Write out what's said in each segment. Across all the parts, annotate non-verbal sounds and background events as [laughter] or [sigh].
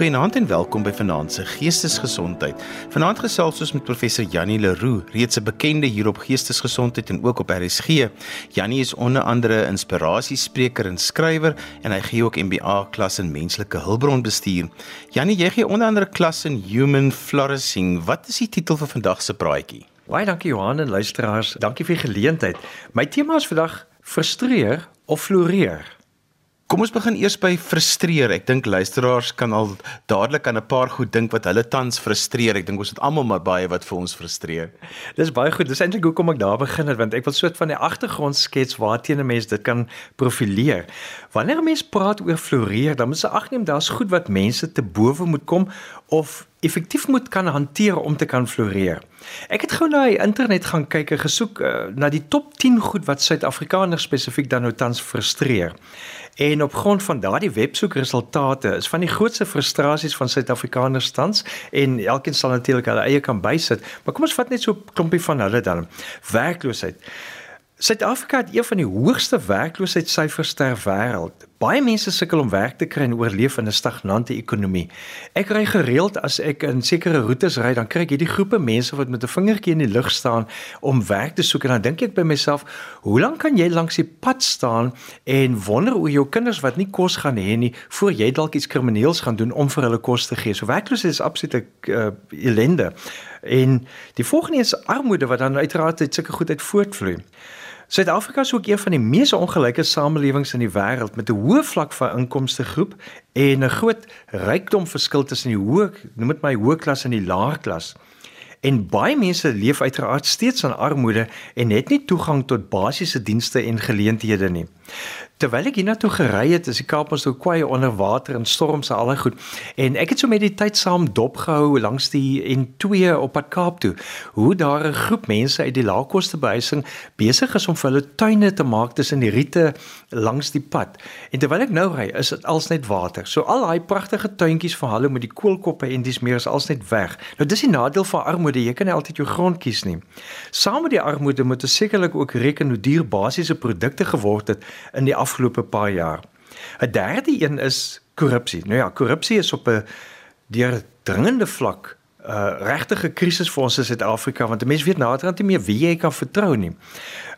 Goeienaand en welkom by Vanaand se Geestesgesondheid. Vanaand gesels ons met professor Jannie Leroux, reeds 'n bekende hier op geestesgesondheid en ook op RSG. Jannie is onder andere inspirasiespreker en skrywer en hy gee ook MBA klas in menslike hulpbronbestuur. Jannie, jy gee onder andere klas in human flourishing. Wat is die titel vir vandag se praatjie? Baie dankie Johan en luisteraars. Dankie vir die geleentheid. My tema is vandag frustreer of floreer. Kom ons begin eers by frustreer. Ek dink luisteraars kan al dadelik aan 'n paar goed dink wat hulle tans frustreer. Ek dink ons het almal maar baie wat vir ons frustreer. Dis baie goed. Dis eintlik hoekom ek daar begin het want ek wil soort van die agtergrond skets waarteen 'n mens dit kan profileer. Wanneer 'n mens praat oor floreer, dan moet jy agneem daar's goed wat mense te bowe moet kom of effektief moet kan hanteer om te kan floreer. Ek het gou na die internet gaan kyk en gesoek uh, na die top 10 goed wat Suid-Afrikaners spesifiek dan nou tans frustreer. En op grond van daardie websoekresultate is van die grootste frustrasies van Suid-Afrikaners tans en elkeen sal natuurlik hulle eie kan bysit. Maar kom ons vat net so 'n klompie van hulle dan. Werkloosheid. Suid-Afrika het een van die hoogste werkloosheidssyfers ter wêreld. Baie mense sukkel om werk te kry en oorleef in 'n stagnante ekonomie. Ek ry gereeld as ek in sekere roetes ry, dan kry ek hierdie groepe mense wat met 'n vingertjie in die lug staan om werk te soek en dan dink ek by myself, hoe lank kan jy langs die pad staan en wonder oor jou kinders wat nie kos gaan hê nie voor jy dalk iets krimineels gaan doen om vir hulle kos te gee. So werkloosheid is absolute uh, ellende. En die volgende is armoede wat dan uiteraard uit sulke goed uit voortvloei. Suid-Afrika is ook een van die mees ongelyke samelewings in die wêreld met 'n hoë vlak van inkomste groep en 'n groot rykdomverskil tussen die hoë, noem dit my hoë klas en die laer klas. En baie mense leef uiteraard steeds in armoede en het nie toegang tot basiese dienste en geleenthede nie. Terwyl ek hiernatoe gery het, is die Kaap ons so kwai onder water en storms en al daai goed. En ek het so met die tyd saam dopgehou langs die N2 op pad Kaap toe. Hoe daar 'n groep mense uit die laagkoste behuising besig is om vir hulle tuine te maak tussen die riete langs die pad. En terwyl ek nou ry, is dit als net water. So al daai pragtige tuintjies van hulle met die koolkoppe en dis meer is als net weg. Nou dis die nadeel van armoede, jy kan nie altyd jou grond kies nie. Saam met die armoede moet ons sekerlik ook reken hoe duur basiese produkte geword het in die afgelope paar jaar. 'n Derde een is korrupsie. Nou ja, korrupsie is op 'n deurdringende vlak 'n uh, regtige krisis vir ons in Suid-Afrika want mense weet naderhand nie meer wie jy kan vertrou nie.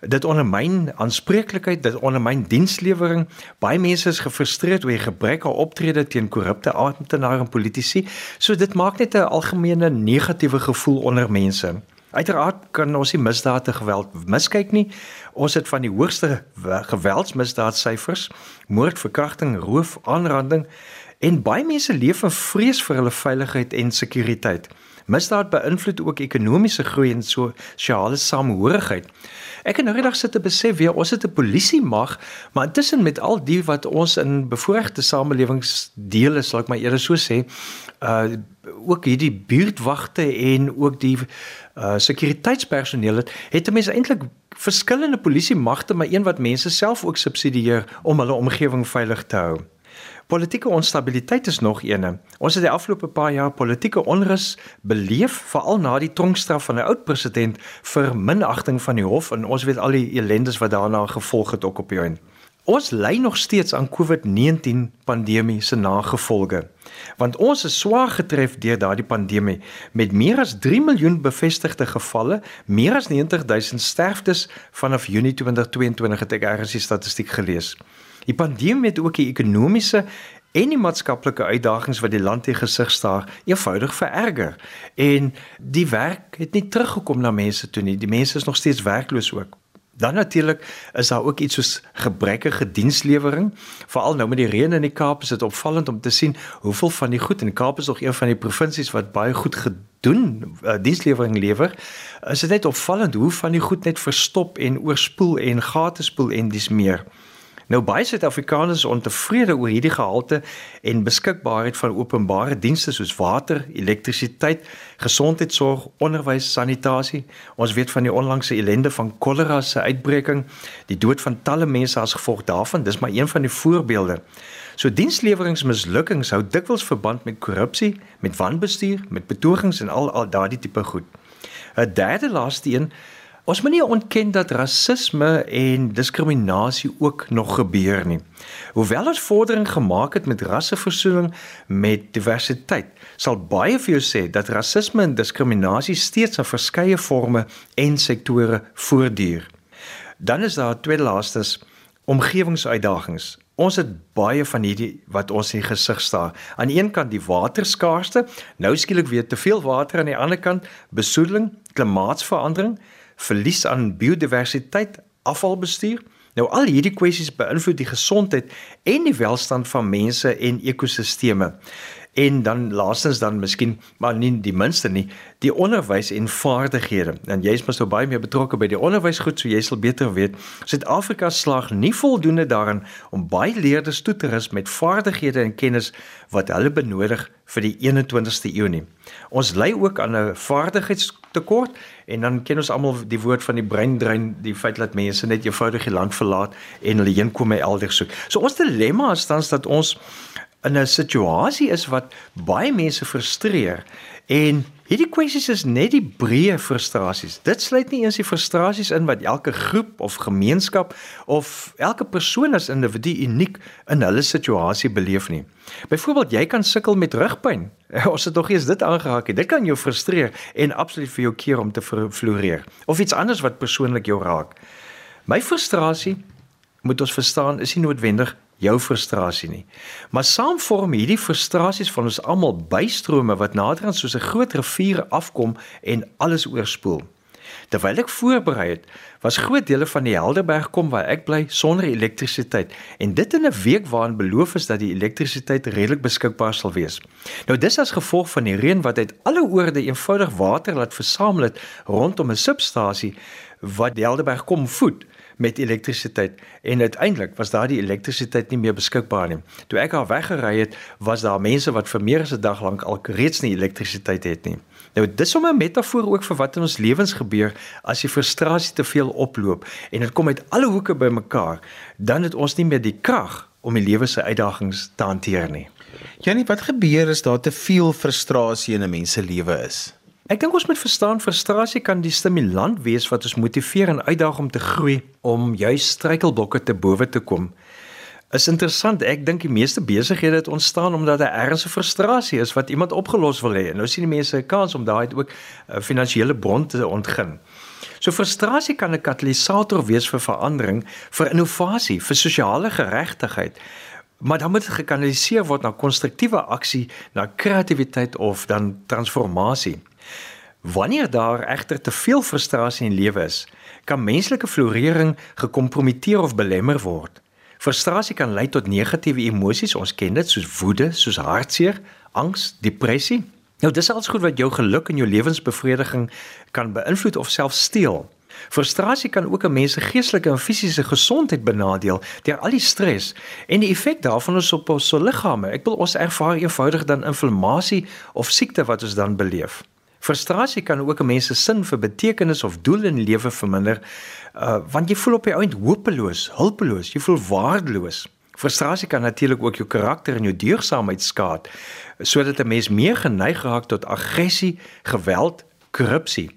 Dit ondermyn aanspreeklikheid, dit ondermyn dienslewering. Baie mense is gefrustreerd oor die gebrek aan optrede teen korrupte amptenare en politici. So dit maak net 'n algemene negatiewe gevoel onder mense. Uiteraard kan ons nie misdade geweld miskyk nie. Ons het van die hoogste geweldsmisdaadsyfers, moord, verkrachting, roof, aanranding en baie mense leef in vrees vir hulle veiligheid en sekuriteit. Misdaad beïnvloed ook ekonomiese groei en sosiale samehorigheid. Ek het nou eendag sit te besef weer ons het 'n polisie mag, maar intussen met al die wat ons in bevoorregte samelewings deel is, sal ek maar eerder so sê, uh ook hierdie buurtwagte en ook die uh sekuriteitspersoneel het, het mense eintlik verskillende polisie magte, maar een wat mense self ook subsidieer om hulle omgewing veilig te hou. Politieke onstabiliteit is nog eene. Ons het die afgelope paar jaar politieke onrus beleef, veral na die tronkstraf van 'n oud president vir minagting van die hof en ons weet al die ellendes wat daarna gevolg het ook op die einde. Ons ly nog steeds aan COVID-19 pandemie se nagevolge. Want ons is swaar getref deur daardie pandemie met meer as 3 miljoen bevestigde gevalle, meer as 90 000 sterftes vanaf Junie 2022 het ek eers die statistiek gelees. Die pandemie het ook die ekonomiese en die maatskaplike uitdagings wat die land te gesig staar eenvoudig vererger en die werk het nie teruggekom na mense toe nie. Die mense is nog steeds werkloos ook. Dan natuurlik is daar ook iets soos gebrekkige dienslewering. Veral nou met die reën in die Kaap is dit opvallend om te sien hoeveel van die goed in die Kaap is nog een van die provinsies wat baie goed gedoen uh, dienslewering lewer. Is dit net opvallend hoe van die goed net verstop en oorspoel en gate spoel en dis meer. Nou baie Suid-Afrikaners is ontevrede oor hierdie gehalte en beskikbaarheid van openbare dienste soos water, elektrisiteit, gesondheidsorg, onderwys, sanitasie. Ons weet van die onlangse ellende van kolera se uitbreking, die dood van talle mense as gevolg daarvan. Dis maar een van die voorbeelde. So diensleweringmislukkings hou dikwels verband met korrupsie, met wanbestuur, met betogings en al al daardie tipe goed. 'n Derde laaste een Ons moet nie ontken dat rasisme en diskriminasie ook nog gebeur nie. Hoewel ons vordering gemaak het met rasseversoening met diversiteit, sal baie vir jou sê dat rasisme en diskriminasie steeds in verskeie forme en sektore voortduur. Dan is daar tweede laastes omgewingsuitdagings. Ons het baie van hierdie wat ons in die gesig staar. Aan die een kant die waterskaarste, nou skielik weer te veel water aan die ander kant besoedeling, klimaatsverandering, verlies aan biodiversiteit, afvalbestuur. Nou al hierdie kwessies beïnvloed die gesondheid en die welstand van mense en ekosisteme. En dan laastens dan miskien, maar nie die minste nie, die onderwys en vaardighede. En jy is mos nou baie meer betrokke by die onderwys goed, so jy sal beter weet. Suid-Afrika slaag nie voldoende daarin om baie leerders toe te rus met vaardighede en kennis wat hulle benodig vir die 21ste eeu nie. Ons ly ook aan 'n vaardigheidstekort en dan ken ons almal die woord van die breindrein, die feit dat mense net eenvoudig die land verlaat en hulle heen kom elders soek. So ons dilemma is dan dat ons in 'n situasie is wat baie mense frustreer en hierdie kwessies is net die breë frustrasies. Dit sluit nie eens die frustrasies in wat elke groep of gemeenskap of elke persoon as individu uniek in hulle situasie beleef nie. Byvoorbeeld, jy kan sukkel met rugpyn. [laughs] Ons het nog eers dit aangeraak. Dit kan jou frustreer en absoluut vir jou keer om te floreer of iets anders wat persoonlik jou raak. My frustrasie moet ons verstaan is nie noodwendig jou frustrasie nie. Maar saam vorm hierdie frustrasies van ons almal bystrome wat naderhand soos 'n groot rivier afkom en alles oorspoel. Terwyl ek voorberei het, was groot dele van die Helderberg kom waar ek bly sonder elektrisiteit en dit in 'n week waarin beloof is dat die elektrisiteit redelik beskikbaar sal wees. Nou dis as gevolg van die reën wat uit alle oorde eenvoudig water laat versamel het rondom 'n substasie wat die Helderberg kom voed met elektrisiteit en uiteindelik was daar die elektrisiteit nie meer beskikbaar nie. Toe ek daar weggery het, was daar mense wat vir meer as 'n dag lank al reeds nie elektrisiteit het nie. Nou dis om 'n metafoor ook vir wat in ons lewens gebeur as die frustrasie te veel oploop en dit kom uit alle hoeke bymekaar, dan het ons nie meer die krag om die lewe se uitdagings te hanteer nie. Janie, wat gebeur as daar te veel frustrasie in 'n mens se lewe is? Ek dink ons moet verstaan frustrasie kan die stimulant wees wat ons motiveer en uitdaag om te groei, om juis struikelblokke te bowe te kom. Is interessant, ek dink die meeste besighede het ontstaan omdat 'n frustrasie is wat iemand opgelos wil hê. Nou sien die mense 'n kans om daai ook 'n uh, finansiële bron te ontgin. So frustrasie kan 'n katalisator wees vir verandering, vir innovasie, vir sosiale geregtigheid. Maar dan moet dit gekanaliseer word na konstruktiewe aksie, na kreatiwiteit of dan transformasie. Wanneer daar egter te veel frustrasie in lewe is, kan menslike florering gekompromiteer of belemmer word. Frustrasie kan lei tot negatiewe emosies, ons ken dit soos woede, soos hartseer, angs, depressie. Nou dis alles goed wat jou geluk en jou lewensbevrediging kan beïnvloed of selfs steel. Frustrasie kan ook 'n mens se geestelike en fisiese gesondheid benadeel deur al die stres en die effek daarvan is op ons liggame. Ek wil ons ervaar eenvoudig dan inflammasie of siekte wat ons dan beleef. Frustrasie kan ook 'n mens se sin vir betekenis of doel in die lewe verminder, uh, want jy voel op die ount hopeloos, hulpeloos, jy voel waardeloos. Frustrasie kan natuurlik ook jou karakter en jou deugsaamheid skaad, sodat 'n mens meer geneig raak tot aggressie, geweld, korrupsie.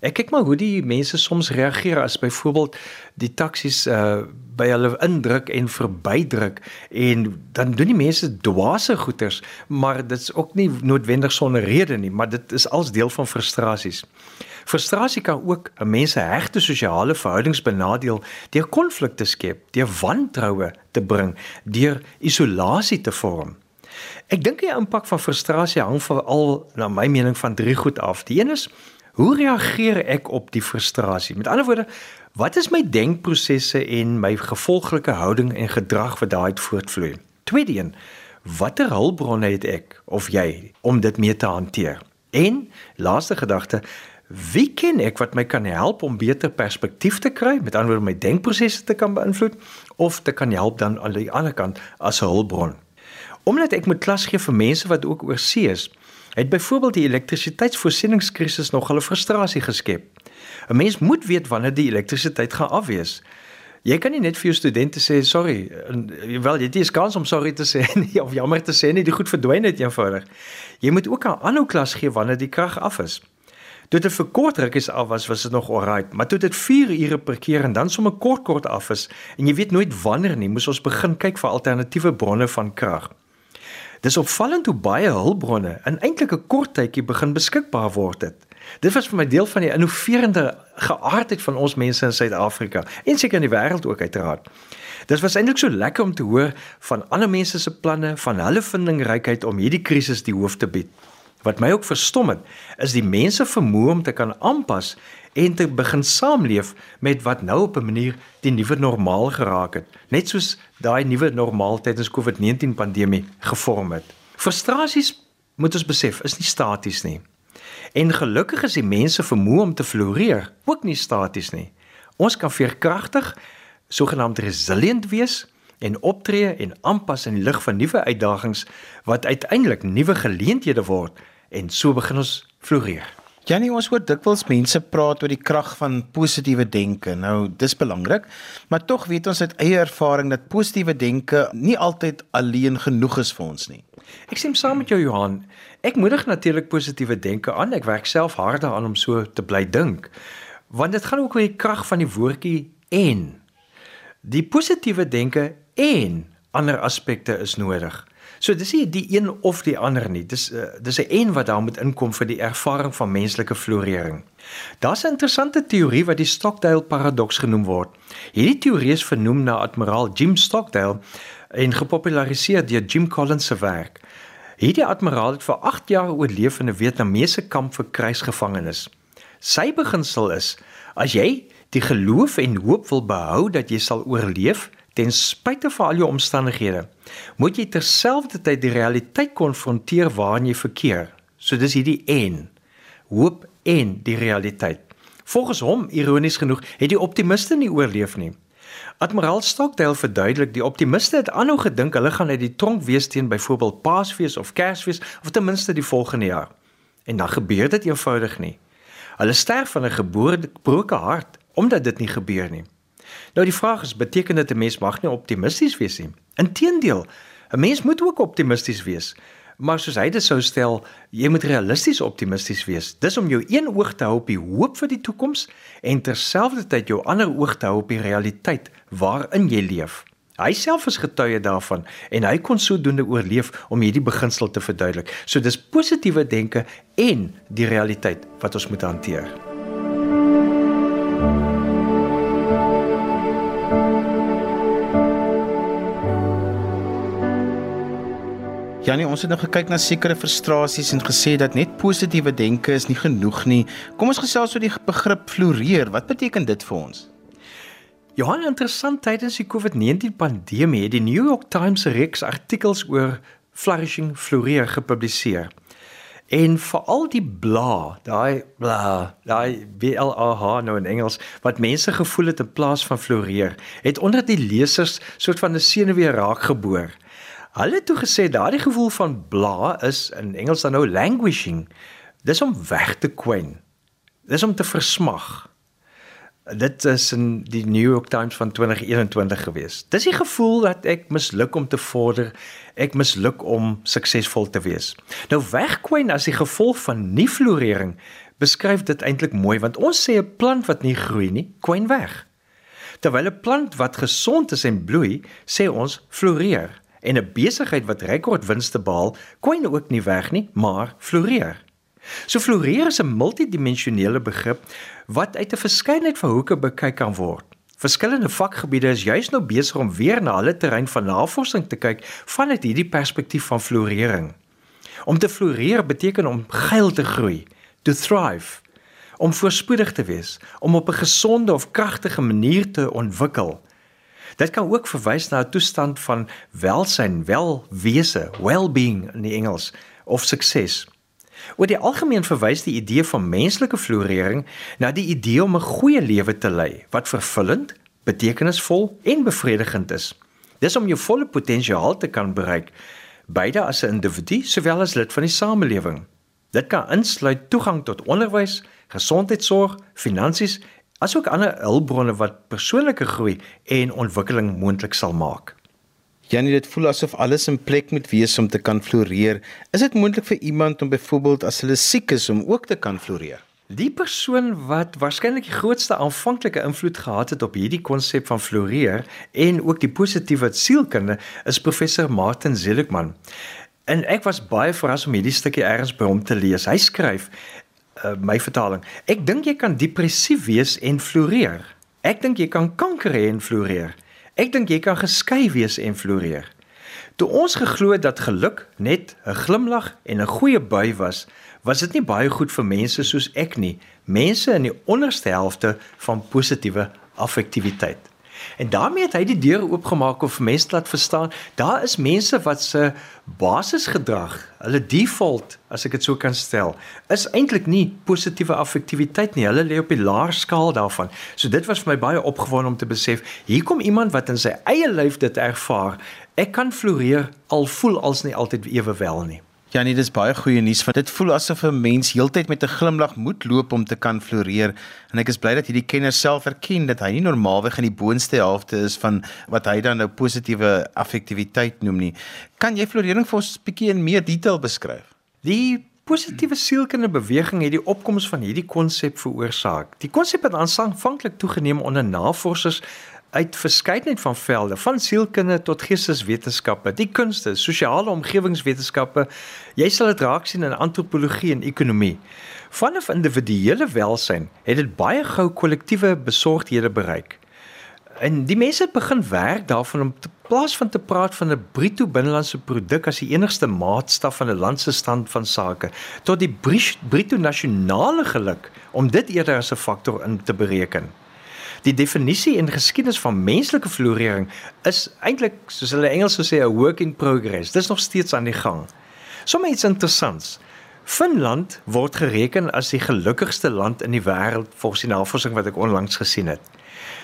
Ek kyk maar hoe die mense soms reageer as byvoorbeeld die taksies uh by hulle indruk en verbydruk en dan doen die mense dwaase goeters, maar dit's ook nie noodwendig sonder rede nie, maar dit is als deel van frustrasies. Frustrasie kan ook 'n mens se hegte sosiale verhoudings benadeel deur konflikte skep, deur wantroue te bring, deur isolasie te vorm. Ek dink die impak van frustrasie hang veral na my mening van drie goed af. Die een is Hoe reageer ek op die frustrasie? Met ander woorde, wat is my denkprosesse en my gevolglike houding en gedrag wat daaruit voortvloei? Tweede een, watter hulpbronne het ek of jy om dit mee te hanteer? En laaste gedagte, wie ken ek wat my kan help om beter perspektief te kry, met ander woorde my denkprosesse te kan beïnvloed of te kan help dan aan die ander kant as 'n hulpbron? Omdat ek moet klas gee vir mense wat ook oorsee is, het byvoorbeeld die elektrisiteitsvoorsieningskrisis nog hulle frustrasie geskep. 'n Mens moet weet wanneer die elektrisiteit gaan afwees. Jy kan nie net vir jou studente sê sorry, wel jy het nie kans om sorry te sê nie [laughs] of jammer te sê nie, die goed verdwyn net eenvoudig. Jy moet ook aan aanhou klas gee wanneer die krag af is. Toe dit vir kort rukkies af was, was dit nog alright, maar toe dit 4 ure per keer en dan sommer kort kort af is en jy weet nooit wanneer nie, moes ons begin kyk vir alternatiewe bronne van krag. Dis opvallend hoe baie hulpbronne in eintlik 'n kort tydjie begin beskikbaar word het. Dit was vir my deel van die innoverende geaardheid van ons mense in Suid-Afrika en seker in die wêreld ook uiteraard. Dit was eintlik so lekker om te hoor van ander mense se planne, van hulle vindingrykheid om hierdie krisis die hoof te bied. Wat my ook verstom het, is die mense vermoë om te kan aanpas en te begin saamleef met wat nou op 'n manier die nuwe normaal geraak het, net soos daai nuwe normaal tydens COVID-19 pandemie gevorm het. Frustrasies moet ons besef is nie staties nie. En gelukkig is die mense vermoë om te floreer ook nie staties nie. Ons kan veerkragtig, sogenaamd resilient wees en optree en aanpas in die lig van nuwe uitdagings wat uiteindelik nuwe geleenthede word en so begin ons floreer. Janie, ons hoor dikwels mense praat oor die krag van positiewe denke. Nou, dis belangrik, maar tog weet ons uit eie ervaring dat positiewe denke nie altyd alleen genoeg is vir ons nie. Ek stem saam met jou Johan. Ek moedig natuurlik positiewe denke aan. Ek werk self hard daaraan om so te bly dink. Want dit gaan ook oor die krag van die woordjie en. Die positiewe denke en ander aspekte is nodig. So dis nie die een of die ander nie. Dis uh, dis 'n een wat daar moet inkom vir die ervaring van menslike florering. Daar's 'n interessante teorie wat die Stockdale paradoks genoem word. Hierdie teorie is vernoem na admiraal Jim Stockdale en gepopulariseer deur Jim Collins se werk. Hierdie admiraal het vir 8 jaar oorleef in 'n Vietnamese kamp vir krygsgevangenes. Sy beginsel is: as jy die geloof en hoop wil behou dat jy sal oorleef, ten spyte van al jou omstandighede, moet jy terselfdertyd die realiteit konfronteer waarin jy verkeer. So dis hierdie en hoop en die realiteit. Volgens hom, ironies genoeg, het die optimiste nie oorleef nie. Admiraal Stockdale verduidelik die optimiste het aanhou gedink hulle gaan uit die tronk wees teen byvoorbeeld Paasfees of Kersfees of ten minste die volgende jaar. En dan gebeur dit eenvoudig nie. Hulle sterf van 'n gebroke hart omdat dit nie gebeur nie. Nou die vraag is, beteken dit 'n mens mag nie optimisties wees nie? Inteendeel, 'n mens moet ook optimisties wees. Maar soos hy dit sou stel, jy moet realisties optimisties wees. Dis om jou een oog te hou op die hoop vir die toekoms en terselfdertyd jou ander oog te hou op die realiteit waarin jy leef. Hy self is getuie daarvan en hy kon sodoende oorleef om hierdie beginsel te verduidelik. So dis positiewe denke en die realiteit wat ons moet hanteer. Janie, ons het nou gekyk na sekere frustrasies en gesê dat net positiewe denke is nie genoeg nie. Kom ons gesels oor die begrip floreer. Wat beteken dit vir ons? Johan, interessant tydens die COVID-19 pandemie het die New York Times 'n reeks artikels oor flourishing floreer gepubliseer. En veral die bla, daai bla, daai B L A H nou in Engels wat mense gevoel het in plaas van floreer, het onder die lesers soort van 'n senuwee raak geboor. Hulle het toe gesê daardie gevoel van bla is in Engels dan nou languishing. Dis om weg te kwyn. Dis om te versmag. Dit is in die New York Times van 2021 gewees. Dis die gevoel dat ek misluk om te vorder, ek misluk om suksesvol te wees. Nou wegkwyn as die gevolg van nie florering beskryf dit eintlik mooi want ons sê 'n plant wat nie groei nie, kwyn weg. Terwyl 'n plant wat gesond is en bloei, sê ons floreer en 'n besigheid wat rekordwinste behaal, kwyn ook nie weg nie, maar floreer. So floreer is 'n multidimensionele begrip wat uit 'n verskeidenheid van hoeke bekyk kan word. Verskillende vakgebiede is juis nou besig om weer na hulle terrein van navorsing te kyk vanuit hierdie perspektief van florering. Om te floreer beteken om geil te groei, to thrive, om voorspoedig te wees, om op 'n gesonde of kragtige manier te ontwikkel. Dit kan ook verwys na 'n toestand van welsyn, welwese, well-being in die Engels of sukses. Oor die algemeen verwys die idee van menslike florering na die idee om 'n goeie lewe te lei wat vervullend, betekenisvol en bevredigend is. Dis om jou volle potensiaal te kan bereik, beide as 'n individu sowel as lid van die samelewing. Dit kan insluit toegang tot onderwys, gesondheidsorg, finansies asook ander hulpbronne wat persoonlike groei en ontwikkeling moontlik sal maak. Janie, dit voel asof alles in plek moet wees om te kan floreer. Is dit moontlik vir iemand om byvoorbeeld as hulle siek is om ook te kan floreer? Die persoon wat waarskynlik die grootste aanvanklike invloed gehad het op hierdie konsep van floreer en ook die positiewe sielkunde is professor Martin Seligman. En ek was baie verras om hierdie stukkie ergens by hom te lees. Hy skryf uh, my vertaling. Ek dink jy kan depressief wees en floreer. Ek dink jy kan kanker hê en floreer. Ek dink jy kan geskei wees en floreer. Toe ons geglo het dat geluk net 'n glimlag en 'n goeie bui was, was dit nie baie goed vir mense soos ek nie, mense in die onderste helfte van positiewe affektiwiteit. En daarmee het hy die deur oopgemaak om mense laat verstaan, daar is mense wat se basisgedrag, hulle default, as ek dit so kan stel, is eintlik nie positiewe affektiwiteit nie. Hulle lê op die laer skaal daarvan. So dit was vir my baie opgewonde om te besef, hier kom iemand wat in sy eie lyf dit ervaar ek kan floreer al voel als nie altyd ewe wel nie. Ja nee, dis baie goeie nuus want dit voel asof 'n mens heeltyd met 'n glimlag moet loop om te kan floreer en ek is bly dat hierdie kenner self erken dat hy nie normaalweg in die boonste helfte is van wat hy dan nou positiewe affektiwiteit noem nie. Kan jy florering vir ons 'n bietjie in meer detail beskryf? Die positiewe sielkundige beweging het die opkoms van hierdie konsep veroorsaak. Die konsep het aanvanklik toegeneem onder navorsers uit verskeidenheid van velde, van sielkunde tot geesteswetenskappe, die kunste, sosiale omgewingswetenskappe. Jy sal dit raak sien in antropologie en ekonomie. Vanaf individuele welsyn het dit baie gou kollektiewe besorgdhede bereik. En die mense het begin werk daarvan om te plaas van te praat van 'n bruto binnelandse produk as die enigste maatstaf van 'n land se stand van sake tot die bruto nasionale geluk om dit eerder as 'n faktor in te bereken. Die definisie en geskiedenis van menslike florering is eintlik soos hulle Engels sou sê 'n work in progress. Dis nog steeds aan die gang. Sommige iets interessants. Finland word gereken as die gelukkigste land in die wêreld volgens die navorsing wat ek onlangs gesien het.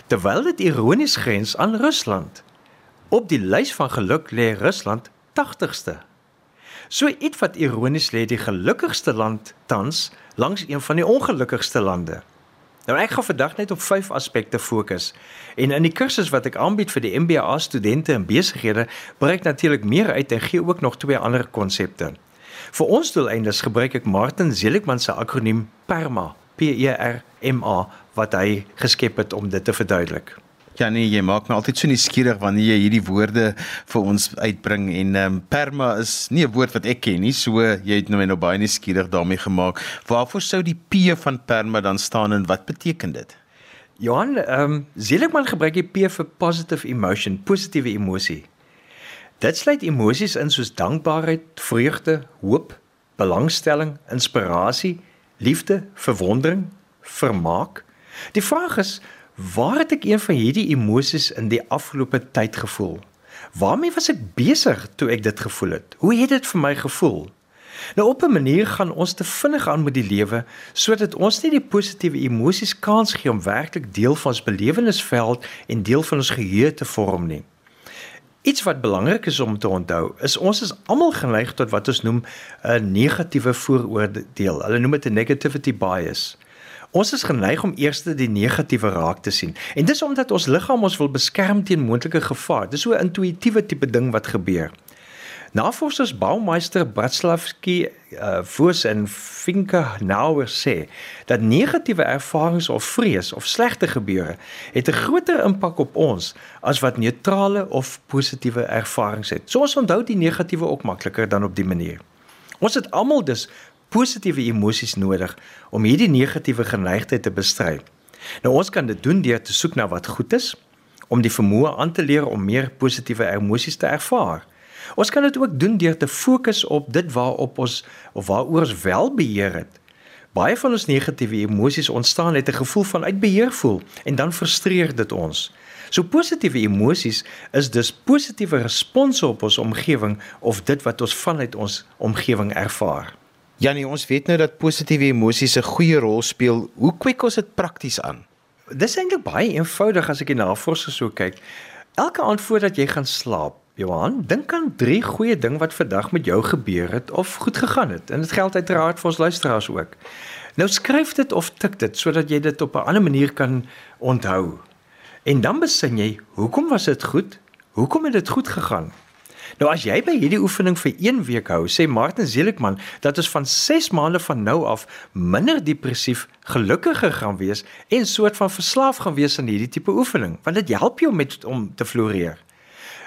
Terwyl dit ironies grens aan Rusland. Op die lys van geluk lê Rusland 80ste. So iets wat ironies lê die gelukkigste land tans langs een van die ongelukkigste lande. Nou ek gaan vandag net op vyf aspekte fokus. En in die kursus wat ek aanbied vir die MBA studente en besighede, breek natuurlik meer uit en gee ook nog twee ander konsepte. Vir ons doeleindes gebruik ek Martin Seligman se akroniem PERMA, P E R M A wat hy geskep het om dit te verduidelik. Ja nee, jy maak my altyd so nuuskierig wanneer jy hierdie woorde vir ons uitbring en ehm um, perma is nie 'n woord wat ek ken nie, so jy het nou my nou baie nuuskierig daarmee gemaak. Waarvoor sou die P van perma dan staan en wat beteken dit? Johan, ehm um, Seligman gebruik die P vir positive emotion, positiewe emosie. Dit sluit emosies in soos dankbaarheid, vreugde, hoop, belangstelling, inspirasie, liefde, verwondering, vermaak. Die vraag is Waar het ek een van hierdie emosies in die afgelope tyd gevoel? Waarmee was ek besig toe ek dit gevoel het? Hoe het dit vir my gevoel? Nou op 'n manier gaan ons te vinnig aan met die lewe sodat ons nie die positiewe emosies kans gee om werklik deel van ons belewenisveld en deel van ons geheue te vorm nie. Iets wat belangrik is om te onthou, is ons is almal geneig tot wat ons noem 'n negatiewe vooroordeel. Hulle noem dit 'n negativity bias. Ons is geneig om eers die negatiewe raak te sien. En dis omdat ons liggaam ons wil beskerm teen moontlike gevaar. Dis so 'n intuïtiewe tipe ding wat gebeur. Navorsers Baumeister, Bratslavsky, uh, Voss en Finke nou sê dat negatiewe ervarings of vrees of slegte gebeure het 'n groter impak op ons as wat neutrale of positiewe ervarings het. So ons onthou die negatiewe ook makliker dan op die manier. Ons het almal dus positiewe emosies nodig om hierdie negatiewe geneigtheid te bestry. Nou ons kan dit doen deur te soek na wat goed is, om die vermoë aan te leer om meer positiewe emosies te ervaar. Ons kan dit ook doen deur te fokus op dit waarop ons of waaroor ons wel beheer het. Baie van ons negatiewe emosies ontstaan uit 'n gevoel van uitbeheer voel en dan frustreer dit ons. So positiewe emosies is dus positiewe response op ons omgewing of dit wat ons vanuit ons omgewing ervaar. Janie, ons weet nou dat positiewe emosies 'n goeie rol speel. Hoe kwik ons dit prakties aan? Dis eintlik baie eenvoudig as ek die navorsing so kyk. Elke aand voordat jy gaan slaap, Johan, dink aan drie goeie ding wat vandag met jou gebeur het of goed gegaan het. En dit geld uiteraard vir ons luisteraars ook. Nou skryf dit of tik dit sodat jy dit op 'n ander manier kan onthou. En dan besin jy, hoekom was dit goed? Hoekom het dit goed gegaan? Nou as jy by hierdie oefening vir 1 week hou, sê Martin Seligman dat ons van 6 maande van nou af minder depressief, gelukkiger gaan wees en soort van verslaaf gaan wees aan hierdie tipe oefening, want dit help jou met om te floreer.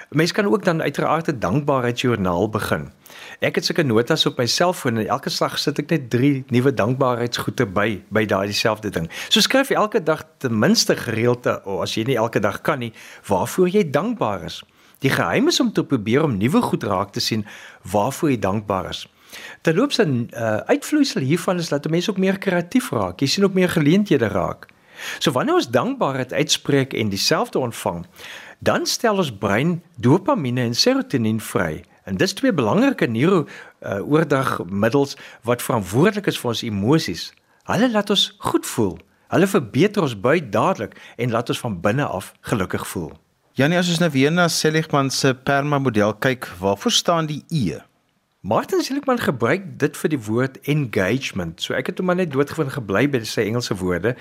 Mense kan ook dan uiteraard 'n dankbaarheidsjoernaal begin. Ek het sulke notas op my selfoon en elke slag sit ek net 3 nuwe dankbaarheidsgoede by by daai dieselfde ding. So skryf elke dag ten minste gereelde, of as jy nie elke dag kan nie, waarvoor jy dankbaar is. Die geheim is om te probeer om nuwe goed raak te sien waarvoor jy dankbaar is. Terloops 'n uh, uitvloeisel hiervan is dat mense ook meer kreatief raak. Jy sien ook meer geleenthede raak. So wanneer ons dankbaarheid uitspreek en dieselfde ontvang, dan stel ons brein dopamien en serotonien vry. En dis twee belangrike neuro uh, oordagmiddels wat verantwoordelik is vir ons emosies. Hulle laat ons goed voel. Hulle verbeter ons buik dadelik en laat ons van binne af gelukkig voel. Janie, as ons nou weer na Seligman se perma model kyk, waarvoor staan die E? Martin Seligman gebruik dit vir die woord engagement. So ek het hom maar net doodgewoon gebly by sy Engelse woorde.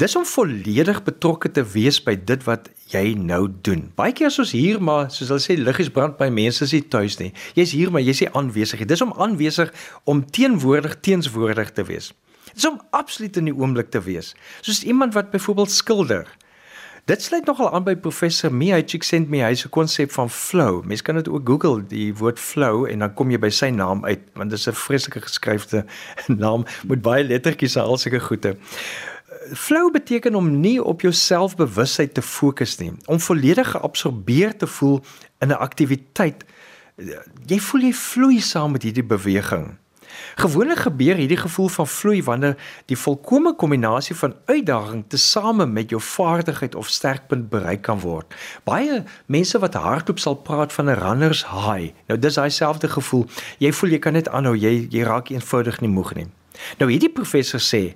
Dis om volledig betrokke te wees by dit wat jy nou doen. Baie keer as ons hier maar soos hulle sê liggies brand by mense is nie tuis nie. Jy's hier maar jy's nie aanwesig nie. Dis om aanwesig om teenwoordig teenswoordig te wees. Dis om absoluut in die oomblik te wees. Soos iemand wat byvoorbeeld skilder. Dit sluit nogal aan by professor Mia Csikszentmihalyi se konsep van flow. Mens kan dit ook Google die woord flow en dan kom jy by sy naam uit want dit is 'n vreeslike geskryfde [laughs] naam met baie lettertjies en al sulke goede. Flow beteken om nie op jou selfbewustheid te fokus nie, om volledig geabsorbeer te voel in 'n aktiwiteit. Jy voel jy vloei saam met hierdie beweging. Gewoonlik gebeur hierdie gevoel van vloei wanneer die volkomme kombinasie van uitdaging tesame met jou vaardigheid of sterkpunt bereik kan word. Baie mense wat hardop sal praat van 'n runner's high. Nou dis daai selfde gevoel. Jy voel jy kan net aanhou, jy jy raak eenvoudig nie moeg nie. Nou hierdie professor sê,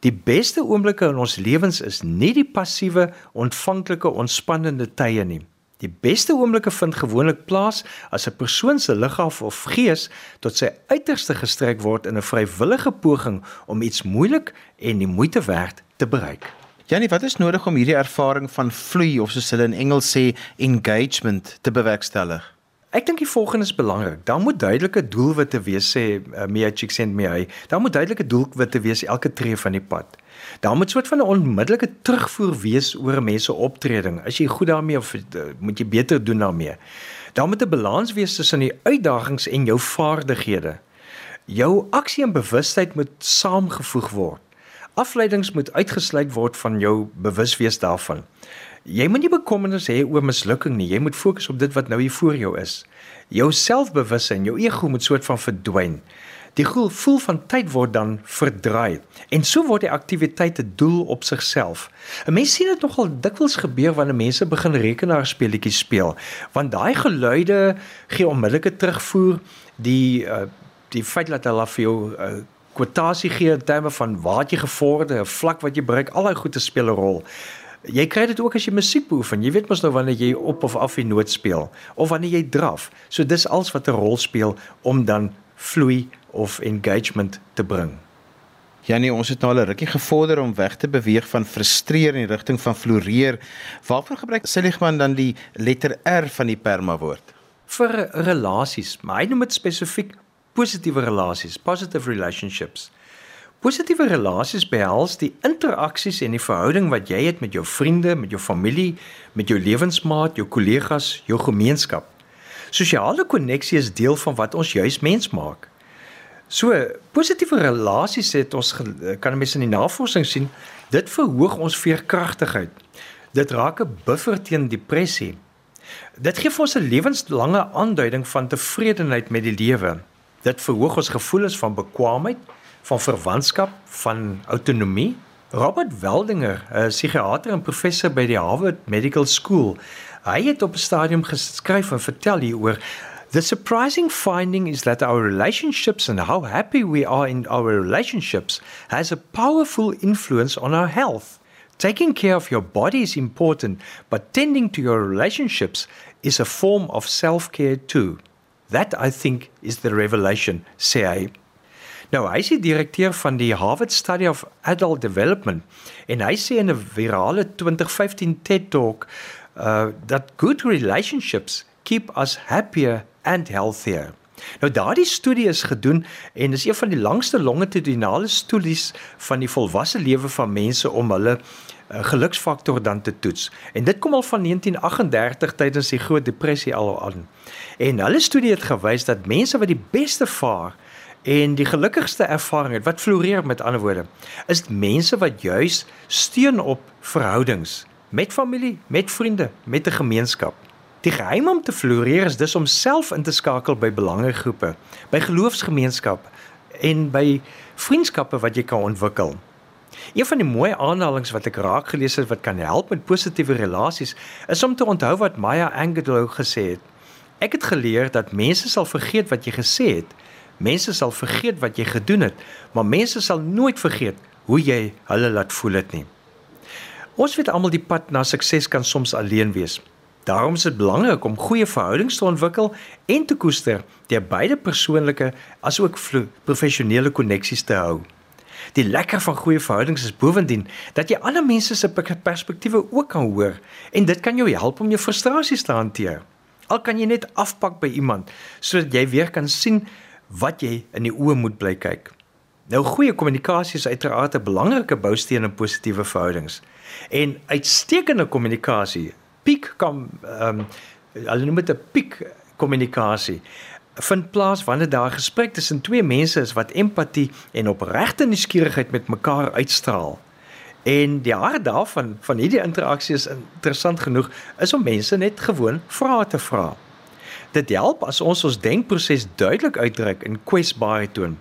die beste oomblikke in ons lewens is nie die passiewe, ontvanklike, ontspannende tye nie. Die beste oomblikke vind gewoonlik plaas as 'n persoon se liggaam of gees tot sy uiterste gestrek word in 'n vrywillige poging om iets moeilik en die moeite werd te bereik. Janie, wat is nodig om hierdie ervaring van vloei of soos hulle in Engels sê engagement te bewerkstellig? Ek dink die volgende is belangrik. Daar moet duidelike doelwitte wees sê uh, Mia Csikszentmihalyi. Daar moet duidelike doelwitte wees elke tree van die pad. Daar moet soort van 'n onmiddellike terugvoer wees oor 'n mens se optreding. As jy goed daarmee of uh, moet jy beter doen daarmee. Daar moet 'n balans wees tussen die uitdagings en jou vaardighede. Jou aksie en bewustheid moet saamgevoeg word. Afleidings moet uitgesluit word van jou bewuswees daarvan. Jy moet nie bekommernis hê oor mislukking nie. Jy moet fokus op dit wat nou hier voor jou is. Jou selfbewussyn, jou ego moet soort van verdwyn. Die gevoel van tyd word dan verdraai en so word die aktiwiteit 'n doel op sigself. 'n Mens sien dit nogal dikwels gebeur wanneer mense begin rekenaarspeletjies speel, want daai geluide gee onmiddellike terugvoer, die uh, die feit dat hulle vir jou uh, kwotasie gee in terme van waar jy gevorder, 'n vlak wat jy bereik, al daai goede speel 'n rol. Jy kry dit ook as jy musiek beoefen. Jy weet mos nou wanneer jy op of af die noot speel of wanneer jy draf. So dis alles wat 'n rol speel om dan vloei of engagement te bring. Janie, ons het nou al 'n rukkie gevorder om weg te beweeg van frustreer in die rigting van floreer. Waarvoor gebruik Seligman dan die letter R van die perma woord? Vir relasies, maar hy noem dit spesifiek positiewe relasies, positive relationships. Positiewe relasies behels die interaksies en die verhouding wat jy het met jou vriende, met jou familie, met jou lewensmaat, jou kollegas, jou gemeenskap. Sosiale koneksie is deel van wat ons juis mens maak. So, positiewe relasies het ons kan mense in die navorsing sien, dit verhoog ons veerkragtigheid. Dit raak 'n buffer teen depressie. Dit gee vir ons 'n lewenslange aanduiding van tevredenheid met die lewe. Dit verhoog ons gevoelens van bekwaamheid van verwantskap, van autonomie. Robert Weldinger, 'n psigiater en professor by die Harvard Medical School, hy het op 'n stadium geskryf en vertel hieroor The surprising finding is that our relationships and how happy we are in our relationships has a powerful influence on our health. Taking care of your body is important, but tending to your relationships is a form of self-care too. That I think is the revelation, say I. Nou, hy is die direkteur van die Harvard Study of Adult Development en hy sê in 'n virale 2015 TED Talk uh dat good relationships keep us happier and healthier. Nou daardie studie is gedoen en is een van die langste longitudinale studies van die volwasse lewe van mense om hulle uh, geluksfaktor dan te toets. En dit kom al van 1938 tydens die Groot Depressie al aan. En hulle studie het gewys dat mense wat die beste vaar en die gelukkigste ervaring het, wat floreer met ander woorde, is mense wat juis steun op verhoudings met familie, met vriende, met 'n gemeenskap. Die geheim om te floreer is dus om self in te skakel by belangegroepe, by geloofsgemeenskap en by vriendskappe wat jy kan ontwikkel. Een van die mooi aanhalinge wat ek raak gelees het wat kan help met positiewe relasies, is om te onthou wat Maya Angelou gesê het. Ek het geleer dat mense sal vergeet wat jy gesê het. Mense sal vergeet wat jy gedoen het, maar mense sal nooit vergeet hoe jy hulle laat voel het nie. Ons weet almal die pad na sukses kan soms alleen wees. Daarom is dit belangrik om goeie verhoudings te ontwikkel en te koester deur beide persoonlike asook professionele koneksies te hou. Die lekker van goeie verhoudings is bovendien dat jy ander mense se perspektiewe ook kan hoor en dit kan jou help om jou frustrasies te hanteer. Al kan jy net afpak by iemand sodat jy weer kan sien wat jy in die oë moet bly kyk. Nou goeie kommunikasie is uiteraard 'n belangrike bousteen in positiewe verhoudings. En uitstekende kommunikasie piek kom ehm um, hulle noem dit 'n piek kommunikasie vind plaas wanneer daar gesprek tussen twee mense is wat empatie en opregte nuuskierigheid met mekaar uitstraal. En die hart daarvan van hierdie interaksie is interessant genoeg is om mense net gewoon vrae te vra. Dit help as ons ons denkproses duidelik uitdruk en kwesbaarheid toon.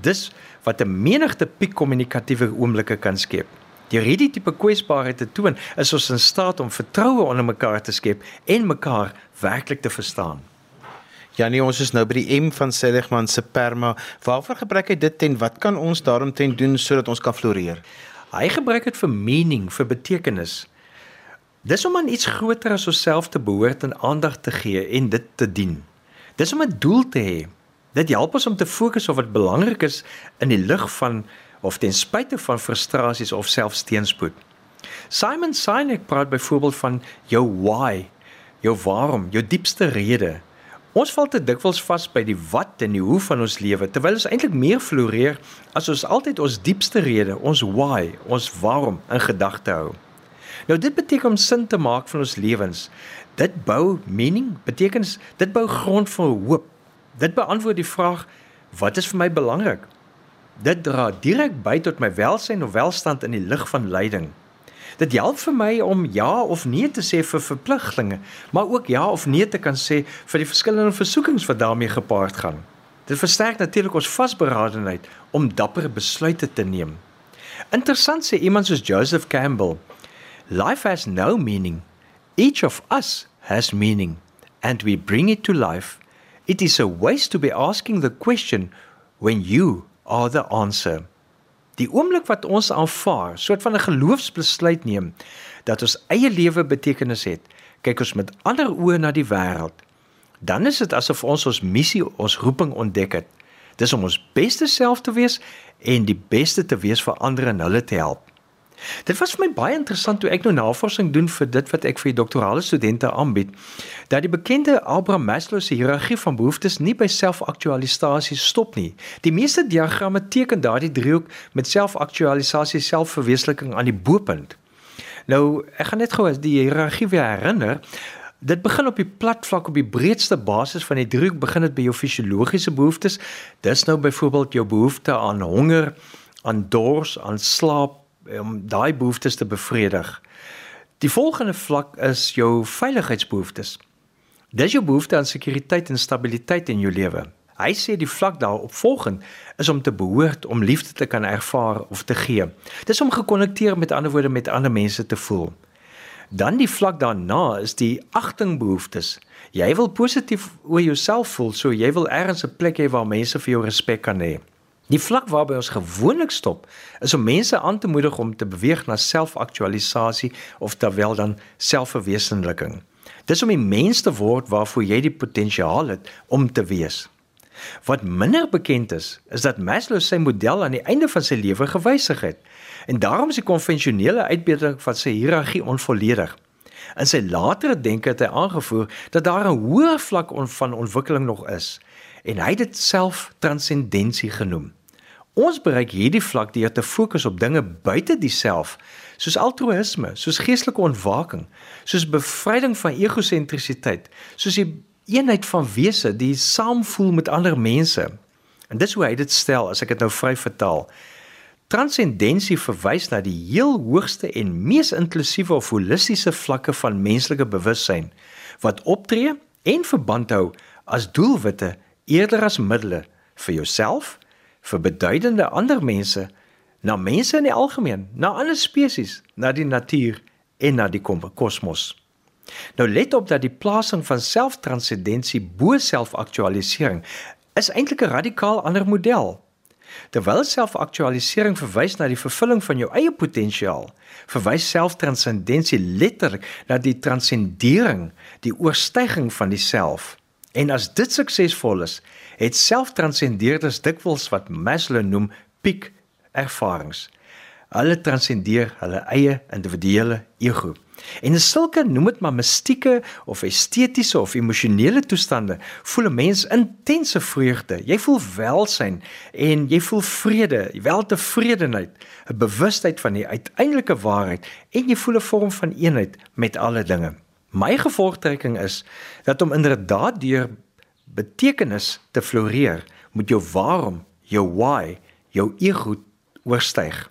Dis wat 'n menigte piek kommunikatiewe oomblikke kan skep. Deur hierdie tipe kwesbaarheid te toon, is ons in staat om vertroue onder mekaar te skep en mekaar werklik te verstaan. Janie, ons is nou by die M van Seligman se perma. Waarvoor gebruik hy dit en wat kan ons daaromtrent doen sodat ons kan floreer? Hy gebruik dit vir meaning, vir betekenis. Dis om aan iets groter as osself te behoort en aandag te gee en dit te dien. Dis om 'n doel te hê. Dit help ons om te fokus op wat belangrik is in die lig van of ten spyte van frustrasies of selfs teenspoed. Simon Sinek praat byvoorbeeld van jou why, jou waarom, jou diepste rede. Ons val te dikwels vas by die wat en die hoe van ons lewe terwyl ons eintlik meer floreer as ons altyd ons diepste rede, ons why, ons waarom in gedagte hou. Nou dit beteken om sin te maak van ons lewens. Dit bou meaning, betekens dit bou grond vir hoop. Dit beantwoord die vraag wat is vir my belangrik? Dit dra direk by tot my welsyn of welstand in die lig van lyding. Dit help vir my om ja of nee te sê vir verpligtinge, maar ook ja of nee te kan sê vir die verskillende versoekings wat daarmee gepaard gaan. Dit versterk natuurlik ons vasberadenheid om dapper besluite te neem. Interessant sê iemand soos Joseph Campbell, life has no meaning. Each of us has meaning and we bring it to life. It is a waste to be asking the question when you are the answer. Die oomblik wat ons aanvaar, soort van 'n geloofsbesluit neem dat ons eie lewe betekenis het, kyk ons met ander oë na die wêreld. Dan is dit asof ons ons missie, ons roeping ontdek het. Dis om ons beste self te wees en die beste te wees vir ander en hulle te help. Dit was vir my baie interessant toe ek nou navorsing doen vir dit wat ek vir doktorale studente aanbied. Dat die bekende Abraham Maslow se hiërargie van behoeftes nie by selfaktualisasie stop nie. Die meeste diagramme teken daardie driehoek met selfaktualisasie, selfverwesenliking aan die bo-punt. Nou, ek gaan net gou as die hiërargie weer herinner. Dit begin op die plat vlak op die breedste basis van die driehoek begin dit by jou fisiologiese behoeftes. Dis nou byvoorbeeld jou behoefte aan honger, aan dors, aan slaap, om daai behoeftes te bevredig. Die volgende vlak is jou veiligheidsbehoeftes. Dis jou behoefte aan sekuriteit en stabiliteit in jou lewe. Hy sê die vlak daarop volgend is om te behoort, om liefde te kan ervaar of te gee. Dis om gekonnekteer met ander woorde met ander mense te voel. Dan die vlak daarna is die agtingbehoeftes. Jy wil positief oor jouself voel, so jy wil ergens 'n plek hê waar mense vir jou respek kan hê. Die vlak waarby ons gewoonlik stop, is om mense aan te moedig om te beweeg na selfaktualisasie of terwyl dan selfverwesenliking. Dis om 'n mens te word waarvoor jy die potensiaal het om te wees. Wat minder bekend is, is dat Maslow sy model aan die einde van sy lewe gewysig het en daarom is die konvensionele uitbeelding van sy hiërargie onvolledig. In sy latere denke het hy aangevoer dat daar 'n hoër vlak van ontwikkeling nog is en hy het dit self transcendensie genoem. Ons bereik hierdie vlak deur te fokus op dinge buite diself, soos altruïsme, soos geestelike ontwaking, soos bevryding van egosentrisiteit, soos die eenheid van wese, die saamvoel met ander mense. En dis hoe hy dit stel as ek dit nou vry vertaal. Transcendensie verwys na die heel hoogste en mees inklusiewe of holistiese vlakke van menslike bewussyn wat optree en verband hou as doelwitte eerder as middele vir jouself vir beduidende ander mense, na mense in die algemeen, na ander spesies, na die natuur en na die kosmos. Nou let op dat die plasing van selftranscendensie bo selfaktualisering is eintlik 'n radikaal ander model. Terwyl selfaktualisering verwys na die vervulling van jou eie potensiaal, verwys selftranscendensie letterlik na die transcendering, die oorstyging van die self. En as dit suksesvol is, het selftranscendeerders dikwels wat Maslow noem piek ervarings. Hulle transcendeer hulle eie individuele ego. En in sulke noem dit maar mistieke of estetiese of emosionele toestande, voel 'n mens intense vreugde. Jy voel welsyn en jy voel vrede, weltevredenheid, 'n bewustheid van die uiteindelike waarheid en jy voel 'n vorm van eenheid met alle dinge. My gevolgtrekking is dat om inderdaad deur betekenis te floreer, moet jou waarom, jou why, jou ego oorstyg.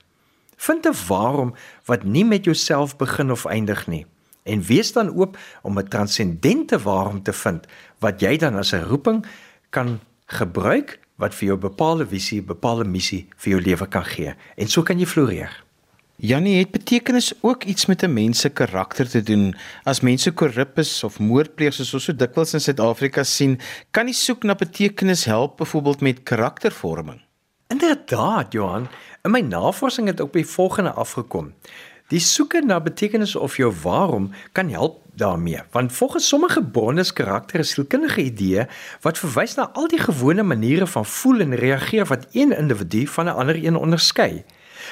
Vind 'n waarom wat nie met jouself begin of eindig nie en wees dan oop om 'n transcendente waarom te vind wat jy dan as 'n roeping kan gebruik wat vir jou bepaalde visie, bepaalde missie vir jou lewe kan gee en so kan jy floreer. Jannie, het betekenis ook iets met 'n mens se karakter te doen? As mense korrup is of moordpleeg soos ons so dikwels in Suid-Afrika sien, kan die soek na betekenis help byvoorbeeld met karaktervorming? Inderdaad, Johan. In my navorsing het ook by volgende afgekom. Die soeke na betekenis of jou waarom kan help daarmee, want volgens sommige bronne is karakter 'n sielkundige idee wat verwys na al die gewone maniere van voel en reageer wat een individu van 'n ander een onderskei.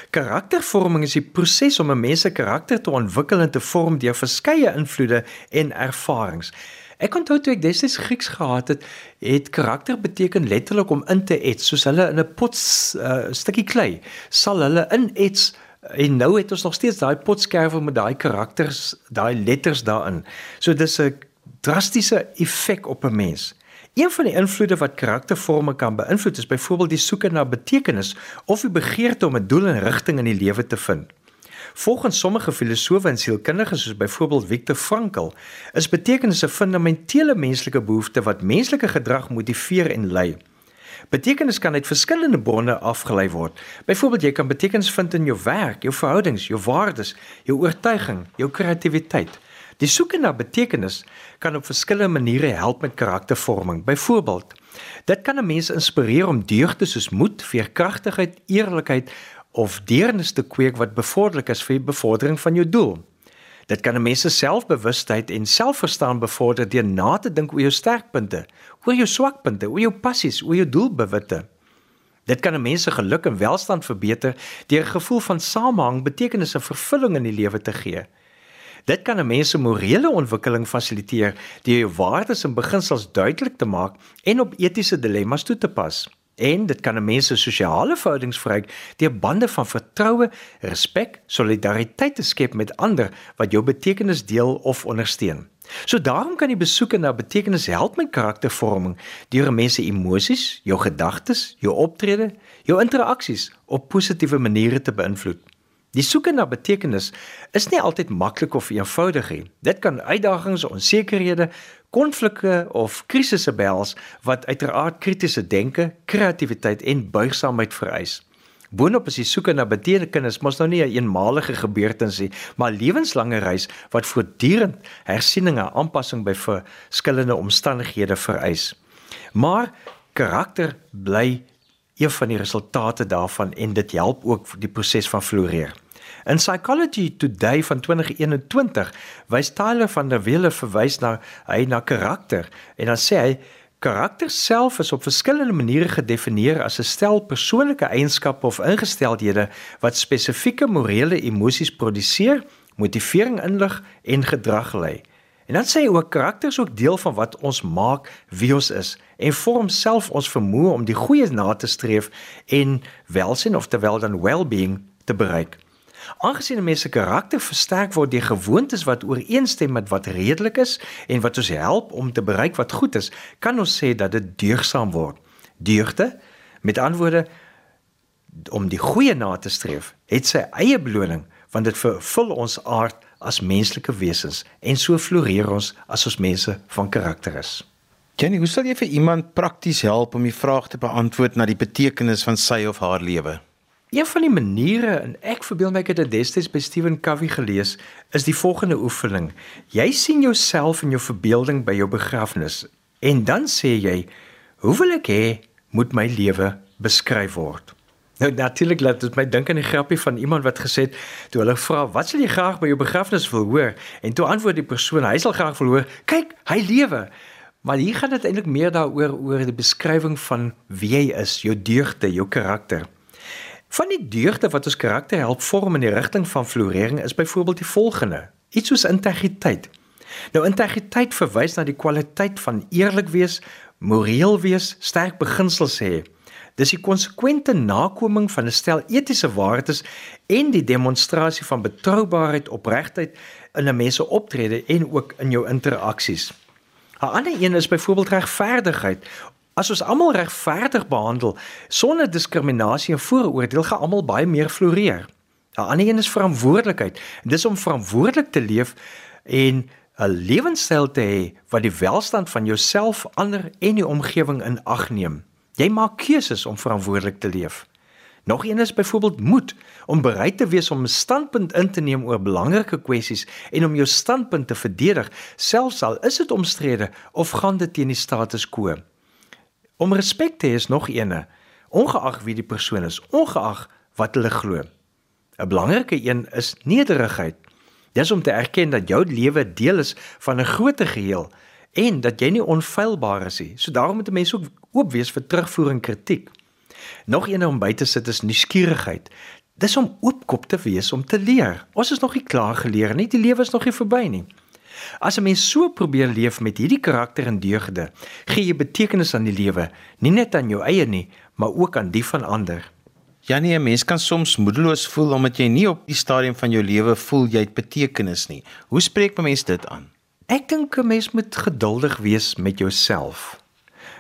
Karaktervorming is die proses om 'n mens se karakter te ontwikkel en te vorm deur verskeie invloede en ervarings. Ek onthou toe ek destyds Grieks gehad het, het karakter beteken letterlik om in te ets, soos hulle in 'n pot 'n uh, stukkie klei sal hulle inets en nou het ons nog steeds daai potskerwe met daai karakters, daai letters daarin. So dis 'n drastiese effek op 'n mens. Een van die invloede wat karaktervorme kan beïnvloed is byvoorbeeld die soeke na betekenis of die begeerte om 'n doel en rigting in die lewe te vind. Volgens sommige filosowe en sielkundiges soos byvoorbeeld Viktor Frankl, is betekenis 'n fundamentele menslike behoefte wat menslike gedrag motiveer en lei. Betekenis kan uit verskillende bronne afgelei word. Byvoorbeeld jy kan betekenis vind in jou werk, jou verhoudings, jou waardes, jou oortuiging, jou kreatiwiteit. Die soeke na betekenis kan op verskillende maniere help met karaktervorming. Byvoorbeeld, dit kan 'n mens inspireer om deugde soos moed, veerkragtigheid, eerlikheid of deernis te kweek wat bevorderlik is vir die bevordering van jou doel. Dit kan 'n mens se selfbewustheid en selfverstaan bevorder deur na te dink oor jou sterkpunte, oor jou swakpunte, oor jou passies, oor jou doelbewitte. Dit kan 'n mens se geluk en welstand verbeter deur 'n gevoel van samehang, betekenis en vervulling in die lewe te gee. Dit kan 'n mens se morele ontwikkeling fasiliteer deur jou waardes en beginsels duidelik te maak en op etiese dilemma's toe te pas. En dit kan 'n mens se sosiale verhoudings verryk deur bande van vertroue, respek, solidariteit te skep met ander wat jou betekenis deel of ondersteun. So daarom kan die besoeke na betekenis help met karaktervorming deur 'n mens se emosies, jou gedagtes, jou optrede, jou interaksies op positiewe maniere te beïnvloed. Die soeke na betekenis is nie altyd maklik of eenvoudig nie. Dit kan uitdagings, onsekerhede, konflikte of krisisse behels wat uiteraard kritiese denke, kreatiwiteit en buigsaamheid vereis. Boonop is die soeke na betekenis mos nou nie 'n een eenmalige gebeurtenis nie, maar 'n lewenslange reis wat voortdurend hersiening en aanpassing by verskillende omstandighede vereis. Maar karakter bly een van die resultate daarvan en dit help ook die proses van floreer. In Psychology Today van 2021 wys Tyler van der Wille verwys na hy na karakter en dan sê hy karakter self is op verskillende maniere gedefinieer as 'n stel persoonlike eienskappe of ingesteldhede wat spesifieke morele emosies produseer, motivering inlig en gedrag lei. En dan sê hy ook karakter is ook deel van wat ons maak wie ons is en vorm self ons vermoë om die goeie na te streef en welsyn of terwyl dan well-being te bereik. Aangesien 'n mens se karakter versterk word deur gewoontes wat ooreenstem met wat redelik is en wat ons help om te bereik wat goed is, kan ons sê dat dit deugsaam word. Deugde, met antwoorde om die goeie na te streef, het sy eie beloning want dit vervul ons aard as menslike wesens en so floreer ons as ons mense van karakter is. Jenny, hoe sal jy vir iemand prakties help om die vraag te beantwoord na die betekenis van sy of haar lewe? Een van die maniere en ek verbeel my ek het dit destyds by Stephen Covey gelees, is die volgende oefening. Jy sien jouself in jou verbeelding by jou begrafnis en dan sê jy, "Hoe wil ek hê moet my lewe beskryf word?" Nou natuurlik laat dit my dink aan die grappie van iemand wat gesê het toe hulle vra wat sal jy graag by jou begrafnis wil hoor en toe antwoord die persoon hy sal graag wil hoor kyk hy lewe maar hier gaan dit eintlik meer daaroor oor die beskrywing van wie jy is jou deugde jou karakter van die deugde wat ons karakter help vorm in die rigting van florering is byvoorbeeld die volgende iets soos integriteit nou integriteit verwys na die kwaliteit van eerlik wees moreel wees sterk beginsels hê Dis die konsekwente nakoming van 'n stel etiese waardes en die demonstrasie van betroubaarheid, opregtheid in 'n mens se optrede en ook in jou interaksies. 'n Ander een is byvoorbeeld regverdigheid. As ons almal regverdig behandel sonder diskriminasie en vooroordeel, gaan almal baie meer floreer. 'n Ander een is verantwoordelikheid. Dis om verantwoordelik te leef en 'n lewenstyl te hê wat die welstand van jouself, ander en die omgewing in ag neem. Jy maak keuses om verantwoordelik te leef. Nog een is byvoorbeeld moed om bereid te wees om 'n standpunt in te neem oor belangrike kwessies en om jou standpunt te verdedig, selfs al is dit omstrede of gaan dit teen die status quo. Om respek te hê is nog eene, ongeag wie die persoon is, ongeag wat hulle glo. 'n Belangrike een is nederigheid. Dis om te erken dat jou lewe deel is van 'n groter geheel en dat jy nie onfeilbaar is nie. So daarom moet 'n mens ook oop wees vir terugvoer en kritiek. Nog een om by te sit is nuuskierigheid. Dis om oopkop te wees om te leer. Ons is nog nie klaar geleer nie, die lewe is nog nie verby nie. As 'n mens so probeer leef met hierdie karakter en deugde, gee jy betekenis aan die lewe, nie net aan jou eie nie, maar ook aan die van ander. Janie, 'n mens kan soms moedeloos voel omdat jy nie op die stadium van jou lewe voel jy het betekenis nie. Hoe spreek 'n mens dit aan? Ek dink 'n mens moet geduldig wees met jouself.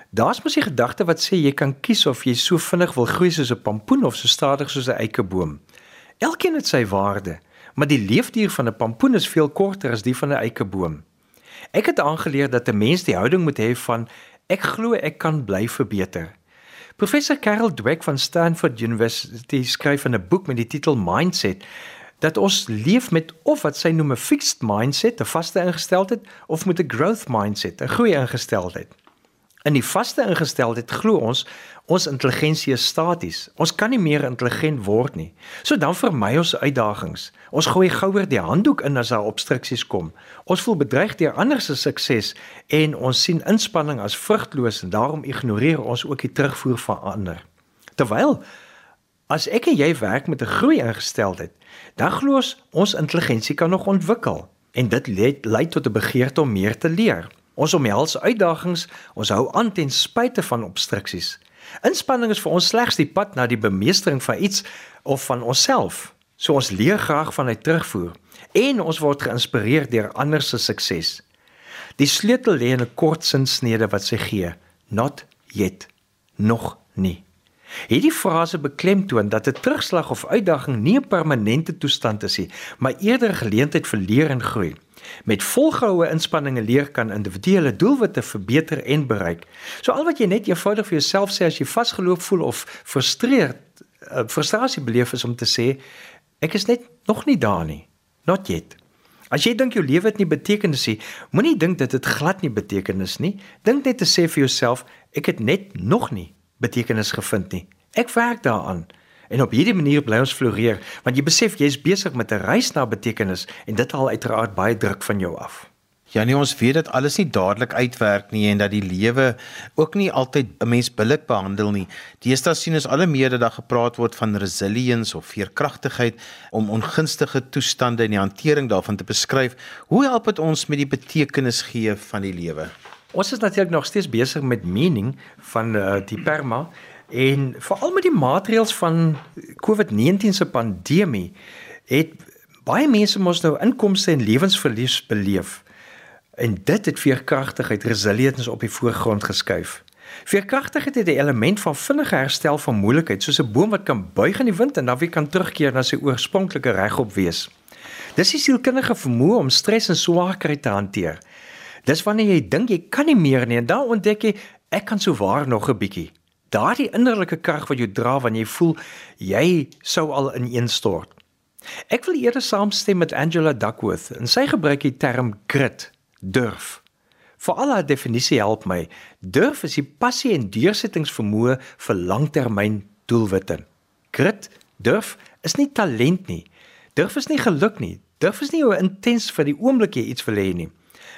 Daar's mos die gedagte wat sê jy kan kies of jy so vinnig wil groei soos 'n pampoen of so stadig soos 'n eikeboom. Elkeen het sy waarde, maar die leefduur van 'n pampoen is veel korter as die van 'n eikeboom. Ek het aangeleer dat 'n mens die houding moet hê van ek glo ek kan bly verbeter. Professor Carol Dweck van Stanford University skryf in 'n boek met die titel Mindset dat ons leef met of wat sy noem 'n fixed mindset, 'n vaste ingesteldheid of met 'n growth mindset, 'n groei ingesteldheid. In die vaste ingesteldheid glo ons ons intelligensie is staties. Ons kan nie meer intelligent word nie. So dan vermy ons uitdagings. Ons gooi gouer die handdoek in as daar obstruksies kom. Ons voel bedreig deur ander se sukses en ons sien inspanning as vrugteloos en daarom ignoreer ons ook die terugvoer van ander. Terwyl As ek en jy werk met 'n groei ingesteldheid, dan glo ons ons intelligensie kan nog ontwikkel en dit lei tot 'n begeerte om meer te leer. Ons omhels uitdagings, ons hou aan ten spyte van obstruksies. Inspanning is vir ons slegs die pad na die bemeestering van iets of van onsself. So ons leer graag vanuit terugvoer en ons word geïnspireer deur ander se sukses. Die sleutel lê in 'n kort sinsnede wat sy gee: not yet, nog nie. Hierdie frase beklemtoon dat 'n terugslag of uitdaging nie 'n permanente toestand is nie, maar eerder geleentheid vir leer en groei. Met volgehoue inspanninge leer kan individuele doelwitte verbeter en bereik. So al wat jy net eenvoudig vir jouself sê as jy vasgeloop voel of frustreerd, uh, frustrasie beleef is om te sê ek is net nog nie daar nie. Not yet. As jy dink jou lewe het nie betekenis nie, moenie dink dit het glad nie betekenis nie. Dink net te sê vir jouself ek het net nog nie betekenis gevind nie. Ek werk daaraan. En op hierdie manier bly ons floreer, want jy besef jy is besig met 'n reis na betekenis en dit haal uiteraard baie druk van jou af. Ja nee, ons weet dat alles nie dadelik uitwerk nie en dat die lewe ook nie altyd 'n mens billik behandel nie. Deesdae sien ons al hoe meer dat daar gepraat word van resilience of veerkragtigheid om ongunstige toestande en die hantering daarvan te beskryf. Hoe help dit ons met die betekenis gee van die lewe? Ons is natuurlik nog steeds besig met meaning van uh, die perma en veral met die maatreëls van COVID-19 se pandemie het baie mense mos nou inkomste en lewensverlies beleef. En dit het veerkragtigheid, resilience op die voorgrond geskuif. Veerkragtigheid het 'n element van vinnige herstel van moeilikheid, soos 'n boom wat kan buig in die wind en dan weer kan terugkeer na sy oorspronklike regop wees. Dis die sielkundige vermoë om stres en swaarkry te hanteer. Dis wanneer jy dink jy kan nie meer nie en dan ontdek jy ek kan souwaar nog 'n bietjie. Daardie innerlike krag wat jou dra wanneer jy voel jy sou al ineenstort. Ek wil eerder saamstem met Angela Duckworth en sy gebruik die term grit durf. Vir al haar definisie help my. Durf is die passie en deursettingsvermoë vir langtermyn doelwitte. Grit, durf is nie talent nie. Durf is nie geluk nie. Durf is nie hoe intens vir die oomblik jy iets wil hê nie.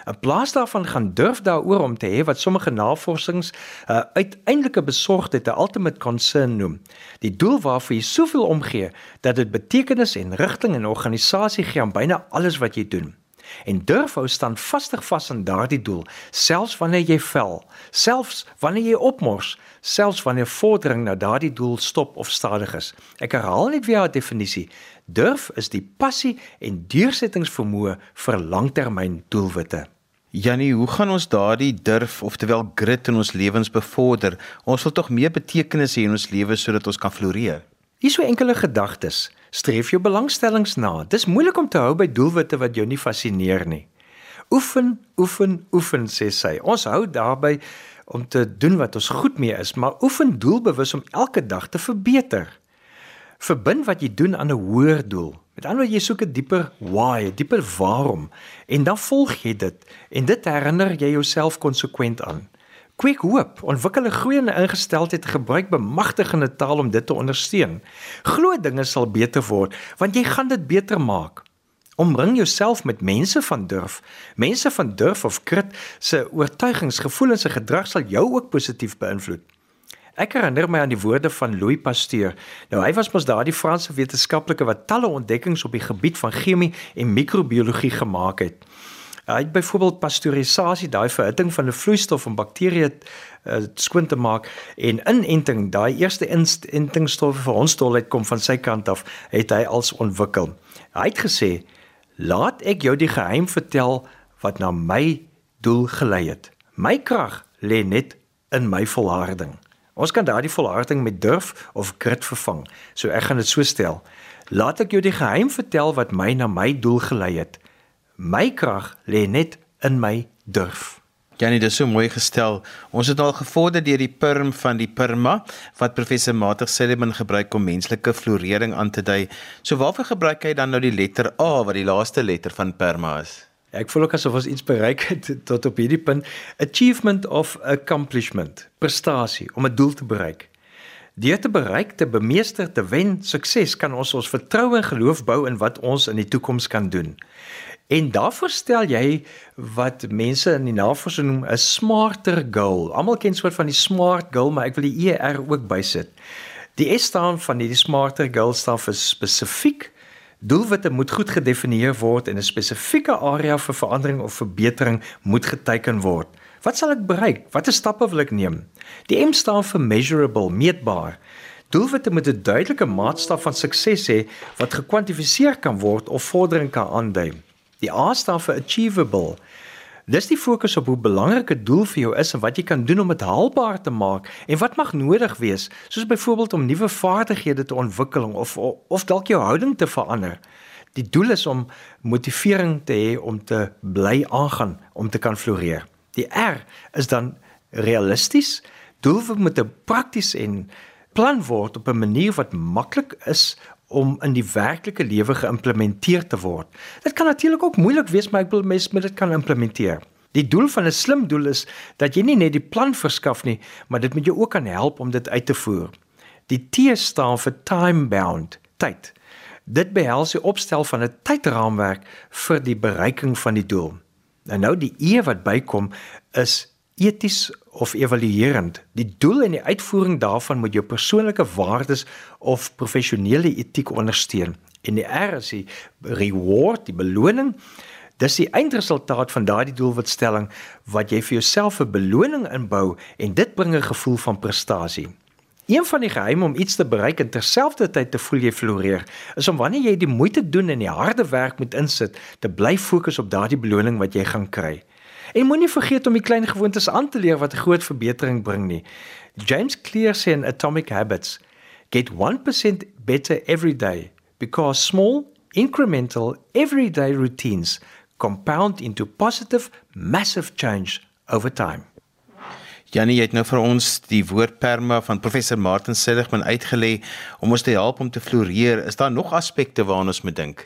'n Plaas daarvan gaan durf daaroor om te hê wat sommige navorsings 'n uh, uiteindelike besorgdheid 'n ultimate concern noem. Die doel waarvoor jy soveel omgee dat dit betekenis en rigting en organisasie gee aan byna alles wat jy doen. En durf hou standvastig vas aan daardie doel selfs wanneer jy val selfs wanneer jy opmors selfs wanneer vordering na daardie doel stop of stadig is. Ek herhaal net weer haar definisie. Durf is die passie en deursettingsvermoë vir langtermyn doelwitte Jannie, hoe gaan ons daardie durf oftewel grit in ons lewens bevorder? Ons wil tog meer betekenis hê in ons lewe sodat ons kan floreer. Hier so enkele gedagtes streef jou belangstellings na. Dis moeilik om te hou by doelwitte wat jou nie fascineer nie. Oefen, oefen, oefen sê sy. Ons hou daarby om te doen wat ons goed mee is, maar oefen doelbewus om elke dag te verbeter. Verbind wat jy doen aan 'n hoër doel. Met ander woorde, jy soek 'n dieper why, 'n dieper waarom en dan volg jy dit en dit herinner jy jouself konsekwent aan. Quick hoop, ontwikkel 'n groeiende ingesteldheid gebruik bemagtigende taal om dit te ondersteun. Glo dinge sal beter word want jy gaan dit beter maak. Omring jouself met mense van durf. Mense van durf of krit se oortuigings, gevoelens en gedrag sal jou ook positief beïnvloed. Ek herinner my aan die woorde van Louis Pasteur. Nou hy was mos daardie Franse wetenskaplike wat talle ontdekkings op die gebied van chemie en microbiologie gemaak het. Hy het byvoorbeeld pasteurisasie, daai verhitting van 'n vloeistof om bakterieë uh, skoon te maak en inenting, daai eerste inentingsstowwe vir hondsdolheid kom van sy kant af, het hy als ontwikkel. Hy het gesê: "Laat ek jou die geheim vertel wat na my doel gelei het. My krag lê net in my volharding." Ons kan daardie volharding met durf of grit vervang. So ek gaan dit so stel. Laat ek jou die geheim vertel wat my na my doel gelei het. My krag lê net in my durf. Janie, dit is so mooi gestel. Ons het al gevorder deur die perm van die perma wat professor Matig Sullivan gebruik om menslike florering aan te dui. So waarvoor gebruik hy dan nou die letter A wat die laaste letter van perma is? Ek voel ook asof ons iets bereik het [laughs] tot op hierdie punt, achievement of accomplishment, prestasie om 'n doel te bereik. Deur te bereik, te bemeester, te wen, sukses kan ons ons vertroue en geloof bou in wat ons in die toekoms kan doen. En daarvoor stel jy wat mense in die navorsing noem 'n smarter goal. Almal ken soort van die smart goal, maar ek wil die ER ook bysit. Die S staan van hierdie smarter goal staan vir spesifiek. Doelwitte moet goed gedefinieer word en 'n spesifieke area vir verandering of verbetering moet geteken word. Wat sal ek bereik? Watter stappe wil ek neem? Die M staan vir measurable, meetbaar. Doelwitte moet 'n duidelike maatstaf van sukses hê wat gekwantifiseer kan word of vordering kan aandui. Die A staan vir achievable. Dis die fokus op hoe belangrik 'n doel vir jou is en wat jy kan doen om dit haalbaar te maak en wat mag nodig wees, soos byvoorbeeld om nuwe vaardighede te ontwikkel of of dalk jou houding te verander. Die doel is om motivering te hê om te bly aangaan om te kan floreer. Die R is dan realisties. Doel moet 'n prakties en plan word op 'n manier wat maklik is om in die werklike lewe geïmplementeer te word. Dit kan natuurlik ook moeilik wees, maar ek wil mens met dit kan implementeer. Die doel van 'n slim doel is dat jy nie net die plan verskaf nie, maar dit moet jou ook kan help om dit uit te voer. Die T staan vir time bound, tyd. Dit behels die opstel van 'n tydraamwerk vir die bereiking van die doel. En nou die E wat bykom is eties of evaluerend. Die doel en die uitvoering daarvan moet jou persoonlike waardes of professionele etiek ondersteun. En die R is die reward, die beloning. Dis die eindresultaat van daardie doelwitstelling wat jy vir jouself 'n beloning inbou en dit bring 'n gevoel van prestasie. Een van die geheime om iets te bereik en terselfdertyd te voel jy floreer, is om wanneer jy die moeite doen en die harde werk moet insit, te bly fokus op daardie beloning wat jy gaan kry. En moenie vergeet om die klein gewoontes aan te leer wat 'n groot verbetering bring nie. James Clear sê in Atomic Habits, get 1% better every day because small incremental everyday routines compound into positive massive change over time. Janie, jy het nou vir ons die woord perma van professor Martin Seligman uitgelê om ons te help om te floreer. Is daar nog aspekte waaraan ons moet dink?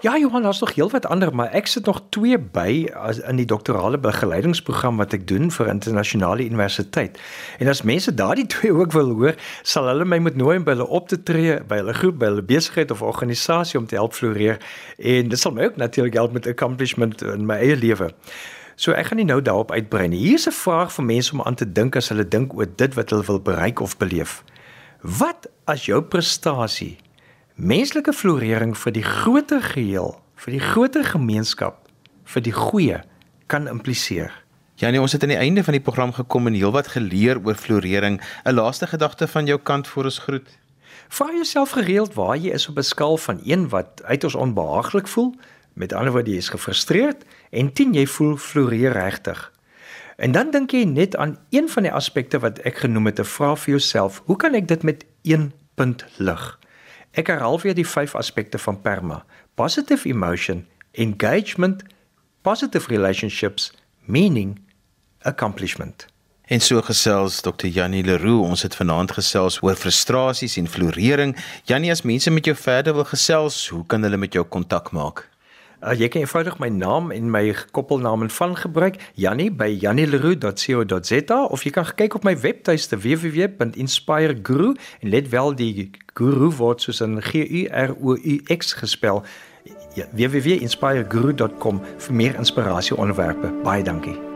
Ja, Johan, daar's nog heelwat ander, maar ek sit nog twee by as in die doktorale begeleidingsprogram wat ek doen vir internasionale universiteit. En as mense daardie twee ook wil hoor, sal hulle my moet nooi om by hulle op te tree by hulle groep, by hulle besigheid of organisasie om te help floreer. En dit sal my ook natuurlik help met accomplishment in my eie lewe. So ek gaan nie nou daarop uitbrei nie. Hier's 'n vraag vir mense om aan te dink as hulle dink oor dit wat hulle wil bereik of beleef. Wat as jou prestasie menslike florering vir die groter geheel, vir die groter gemeenskap, vir die goeie kan impliseer? Ja nee, ons het aan die einde van die program gekom en heelwat geleer oor florering. 'n Laaste gedagte van jou kant voor ons groet. Vra jouself gereeld waar jy is op 'n skaal van 1 wat uiters onbehaaglik voel Met ander woorde, jy is gefrustreerd en 10 jy voel floreer regtig. En dan dink jy net aan een van die aspekte wat ek genoem het, 'n vraag vir jouself: Hoe kan ek dit met 1 punt lig? Ek herhaal weer die 5 aspekte van PERMA: positive emotion, engagement, positive relationships, meaning, accomplishment. En so gesels Dr. Janie Leroux, ons het vanaand gesels oor frustrasies en florering. Janie, as mense met jou verder wil gesels, hoe kan hulle met jou kontak maak? Uh, jy kan eenvoudig my naam en my koppelnaam en van gebruik Jannie by jannieleroux.co.za of jy kan kyk op my webtuiste www.inspireguru en let wel die guru word soos 'n G U R O U X gespel. Ja, www.inspireguru.com vir meer inspirasie onderwerpe. Baie dankie